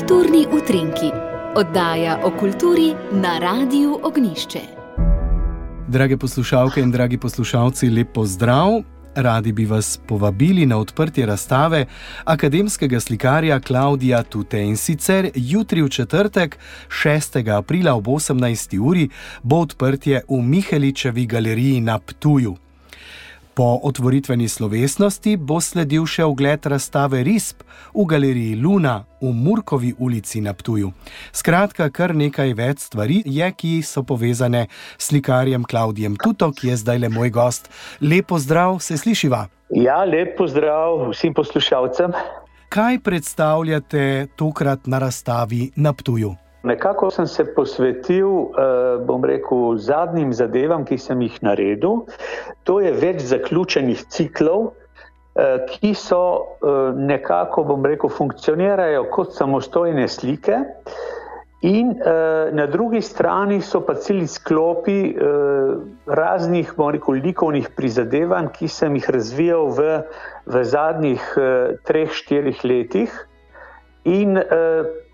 Kulturni utrinki, oddaja o kulturi na Radiu Ognišče. Drage poslušalke in dragi poslušalci, lep pozdrav! Radi bi vas povabili na odprtje razstave akademskega slikarja Klaudija Tute in sicer jutri v četrtek, 6. aprila ob 18. uri, bo odprtje v Miheličevi galeriji na Ptuju. Po otvoritveni slovesnosti bo sledil še ogled razstave Risp v galeriji Luna v Murkovi ulici na Ptuju. Skratka, kar nekaj več stvari je, ki so povezane s slikarjem Klaudijem Tuto, ki je zdaj le moj gost. Lepo zdrav, se slišiva. Ja, lepo zdrav vsem poslušalcem. Kaj predstavljate tokrat na razstavi na Ptuju? Nekako sem se posvetil, eh, bom rekel, zadnjim zadevam, ki sem jih naredil. To je več zaključenih ciklov, eh, ki so eh, nekako, bom rekel, funkcionirajo kot samostojne slike. In na drugi strani so pa celi sklopi raznih, bom rekel, likovnih prizadevanj, ki sem jih razvijal v, v zadnjih treh, štirih letih. In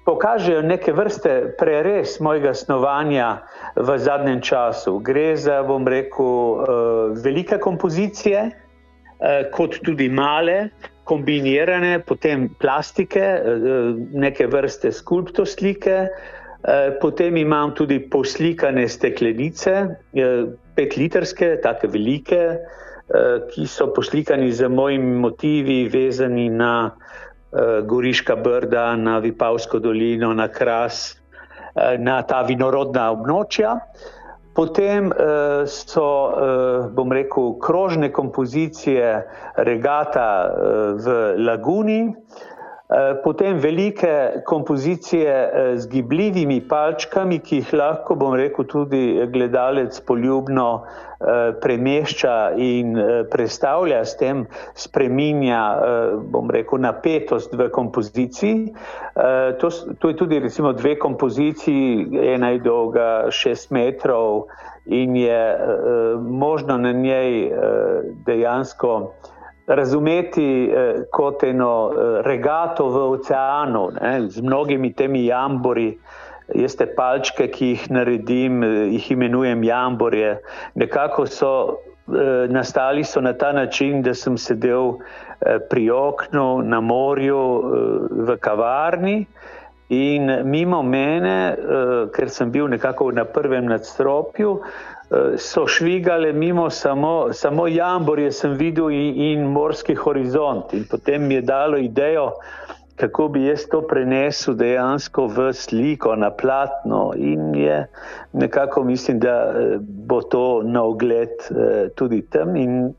pokažejo neke vrste preres mojega snovanja v zadnjem času. Gre za, bom rekel, eh, velike kompozicije, eh, kot tudi male, kombinirane, potem plastike, eh, neke vrste skulptoslike. Potem imam tudi poslikane steklenice, petlitrske, tako velike, ki so poslikani z mojimi motivi, vezani na Eh, Goriška brda, na Vipavsko dolino, na Kras, eh, na ta vinorodna območja. Potem eh, so, bom rekel, krožne kompozicije regata v Laguni, Eh, potem velike kompozicije eh, z gibljivimi palčkami, ki jih lahko, bom rekel, tudi gledalec poljubno eh, premešča in predstavlja, s tem spreminja, bom rekel, napetost v kompoziciji. To, to je tudi recimo dve kompoziciji, ena je dolga šest metrov in je možno na njej dejansko razumeti eh, kot eno eh, regato v oceanu, ne, z mnogimi temi jambori. Jaz te palčke, ki jih naredim, eh, jih imenujem jamborje. Nekako so eh, nastali so na ta način, da sem sedel eh, pri oknu na morju eh, v kavarni. In mimo mene, eh, ker sem bil nekako na prvem nadstropju, so švigale mimo samo, samo jamborje, sem videl in, in morski horizont. In potem mi je dalo idejo, kako bi jaz to prenesel dejansko v sliko, na platno. In je nekako mislim, da eh, bo to na ogled eh, tudi tam. In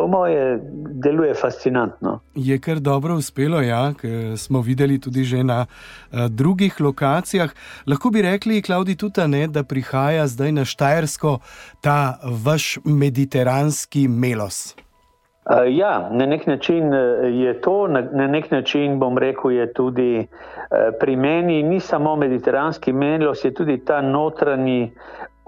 Po moje deluje fascinantno. Je kar dobro uspelo, ja, smo videli tudi že na uh, drugih lokacijah. Lahko bi rekli, Klaudi, tudi ne, da prihaja zdaj na Štajersko ta vaš mediteranski melos. Uh, ja, na nek način eh, je to, na, na nek način bom rekel, je tudi pri meni ni samo mediteranski melos, je tudi ta notranji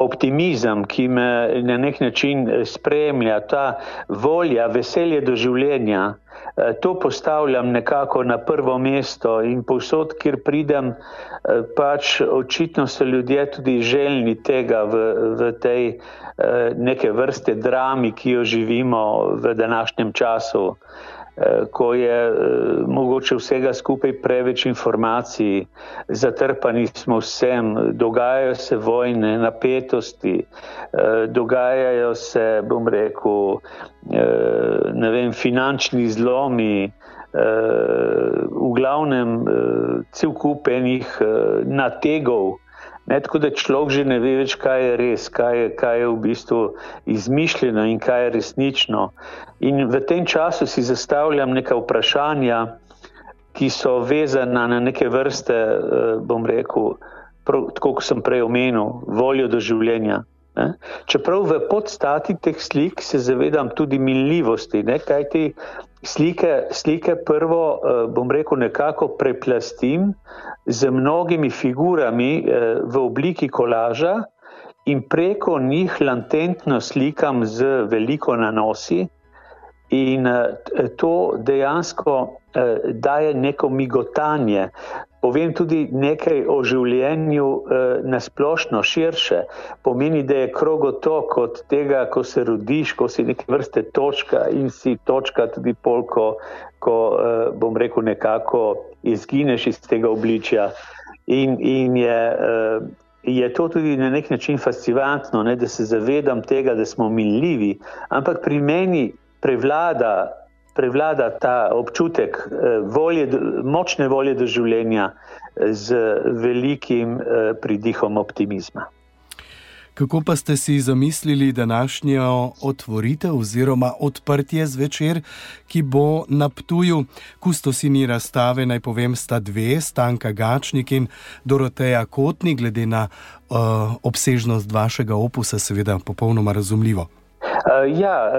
optimizem, ki me na nek način eh, spremlja, ta volja, veselje do življenja, eh, to postavljam nekako na prvo mesto in povsod, kjer pridem, eh, pač očitno so ljudje tudi željni tega v, v tej neke vrste drami, ki jo živimo v današnjem času. Eh, ko je eh, mogoče vsega skupaj preveč informacij, zatrpani smo vsem, dogajajo se vojne, napetosti, eh, dogajajo se, bom rekel, ne vem, finančni zlomi, v glavnem cel kupenih nategov, Ne, tako da človek že ne ve več, kaj je res, kaj je, kaj je v bistvu izmišljeno in kaj je resnično. In v tem času si zastavljam neka vprašanja, ki so vezana na neke vrste, eh, bom rekel, tako kot sem prej omenil, voljo do življenja. Ne? Čeprav v podstati teh slik se zavedam tudi minljivosti, ne? kaj ti slike, slike prvo, eh, bom rekel, nekako preplastim z mnogimi figurami eh, v obliki kolaža in preko njih latentno slikam z veliko nanosi In to dejansko daje neko migotanje. Povem tudi nekaj o življenju na splošno, širše. Pomeni, da je krogotok od tega, ko se rodiš, ko si neke vrste točka in si točka tudi polko, ko bom rekel, nekako izgineš iz tega obličja. In, in je, je to tudi na nek način fascinantno, ne, da se zavedam tega, da smo minljivi, ampak pri meni prevlada, prevlada ta občutek eh, volje, močne volje do življenja z velikim eh, pridihom optimizma. Kako pa ste si zamislili današnjo otvoritev oziroma odprtje zvečer, ki bo na Ptuju? Kustosini razstave, naj povem, sta dve, Stanka Gačnik in Doroteja Kotni, glede na uh, obsežnost vašega opusa, seveda popolnoma razumljivo. Uh, ja,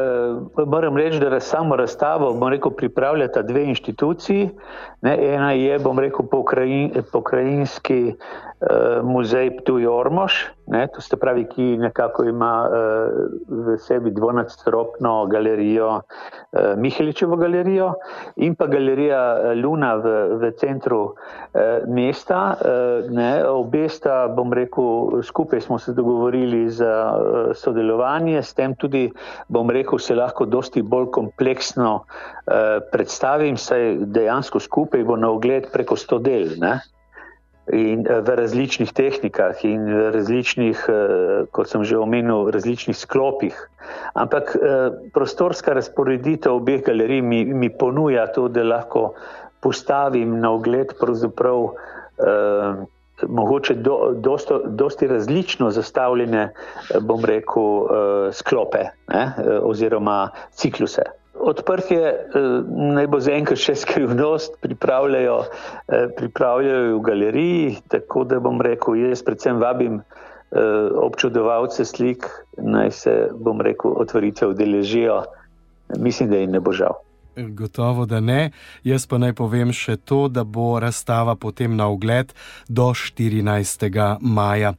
uh, moram reči, da samo razstavo rekel, pripravljata dve inštituciji. Ne, ena je, bom rekel, pokrajin, pokrajinski muzej Ptuj Ormož, ne, to se pravi, ki nekako ima uh, v sebi dvonadstropno galerijo, uh, Miheličevo galerijo in pa galerija Luna v, v centru uh, mesta. Uh, ne, obe sta, bom rekel, skupaj smo se dogovorili za uh, sodelovanje, s tem tudi bom rekel, se lahko dosti bolj kompleksno uh, predstavim, saj dejansko skupaj bo na ogled preko sto del. Ne? In uh, v različnih tehnikah, in v različnih, uh, kot sem že omenil, različnih sklopih. Ampak uh, prostorska razporeditev obeh galerij mi, mi ponuja to, da lahko postavim na ogled pravzaprav uh, mogoče do, dosto, dosti različno zastavljene, bom rekel, eh, sklope ne, eh, oziroma cikluse. Odprtje eh, naj bo zaenkrat še skrivnost, pripravljajo, pripravljajo v galeriji, tako da bom rekel, jaz predvsem vabim občudovalce slik, naj se, bom rekel, otvoritve udeležijo. Mislim, da jim ne bo žal. Gotovo, da ne. Jaz pa naj povem še to, da bo razstava potem na ogled do 14. maja.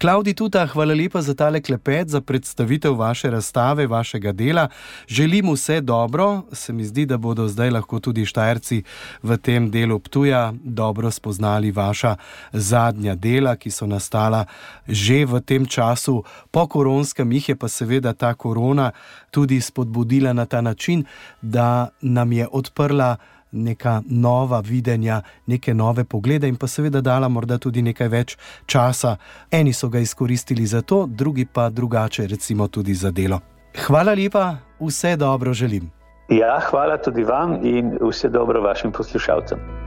Klaudi Tuta, hvala lepa za tale klepet, za predstavitev vaše razstave, vašega dela. Želim vse dobro. Se mi zdi, da bodo zdaj lahko tudi štajerci v tem delu Ptuja dobro spoznali vaša zadnja dela, ki so nastala že v tem času po koronskem. Jih je pa seveda ta korona tudi spodbudila na ta način, da nam je odprla neka nova videnja, neke nove poglede in pa seveda dala morda tudi nekaj več časa. Eni so ga izkoristili za to, drugi pa drugače, recimo tudi za delo. Hvala lepa, vse dobro želim. Ja, hvala tudi vam in vse dobro vašim poslušalcem.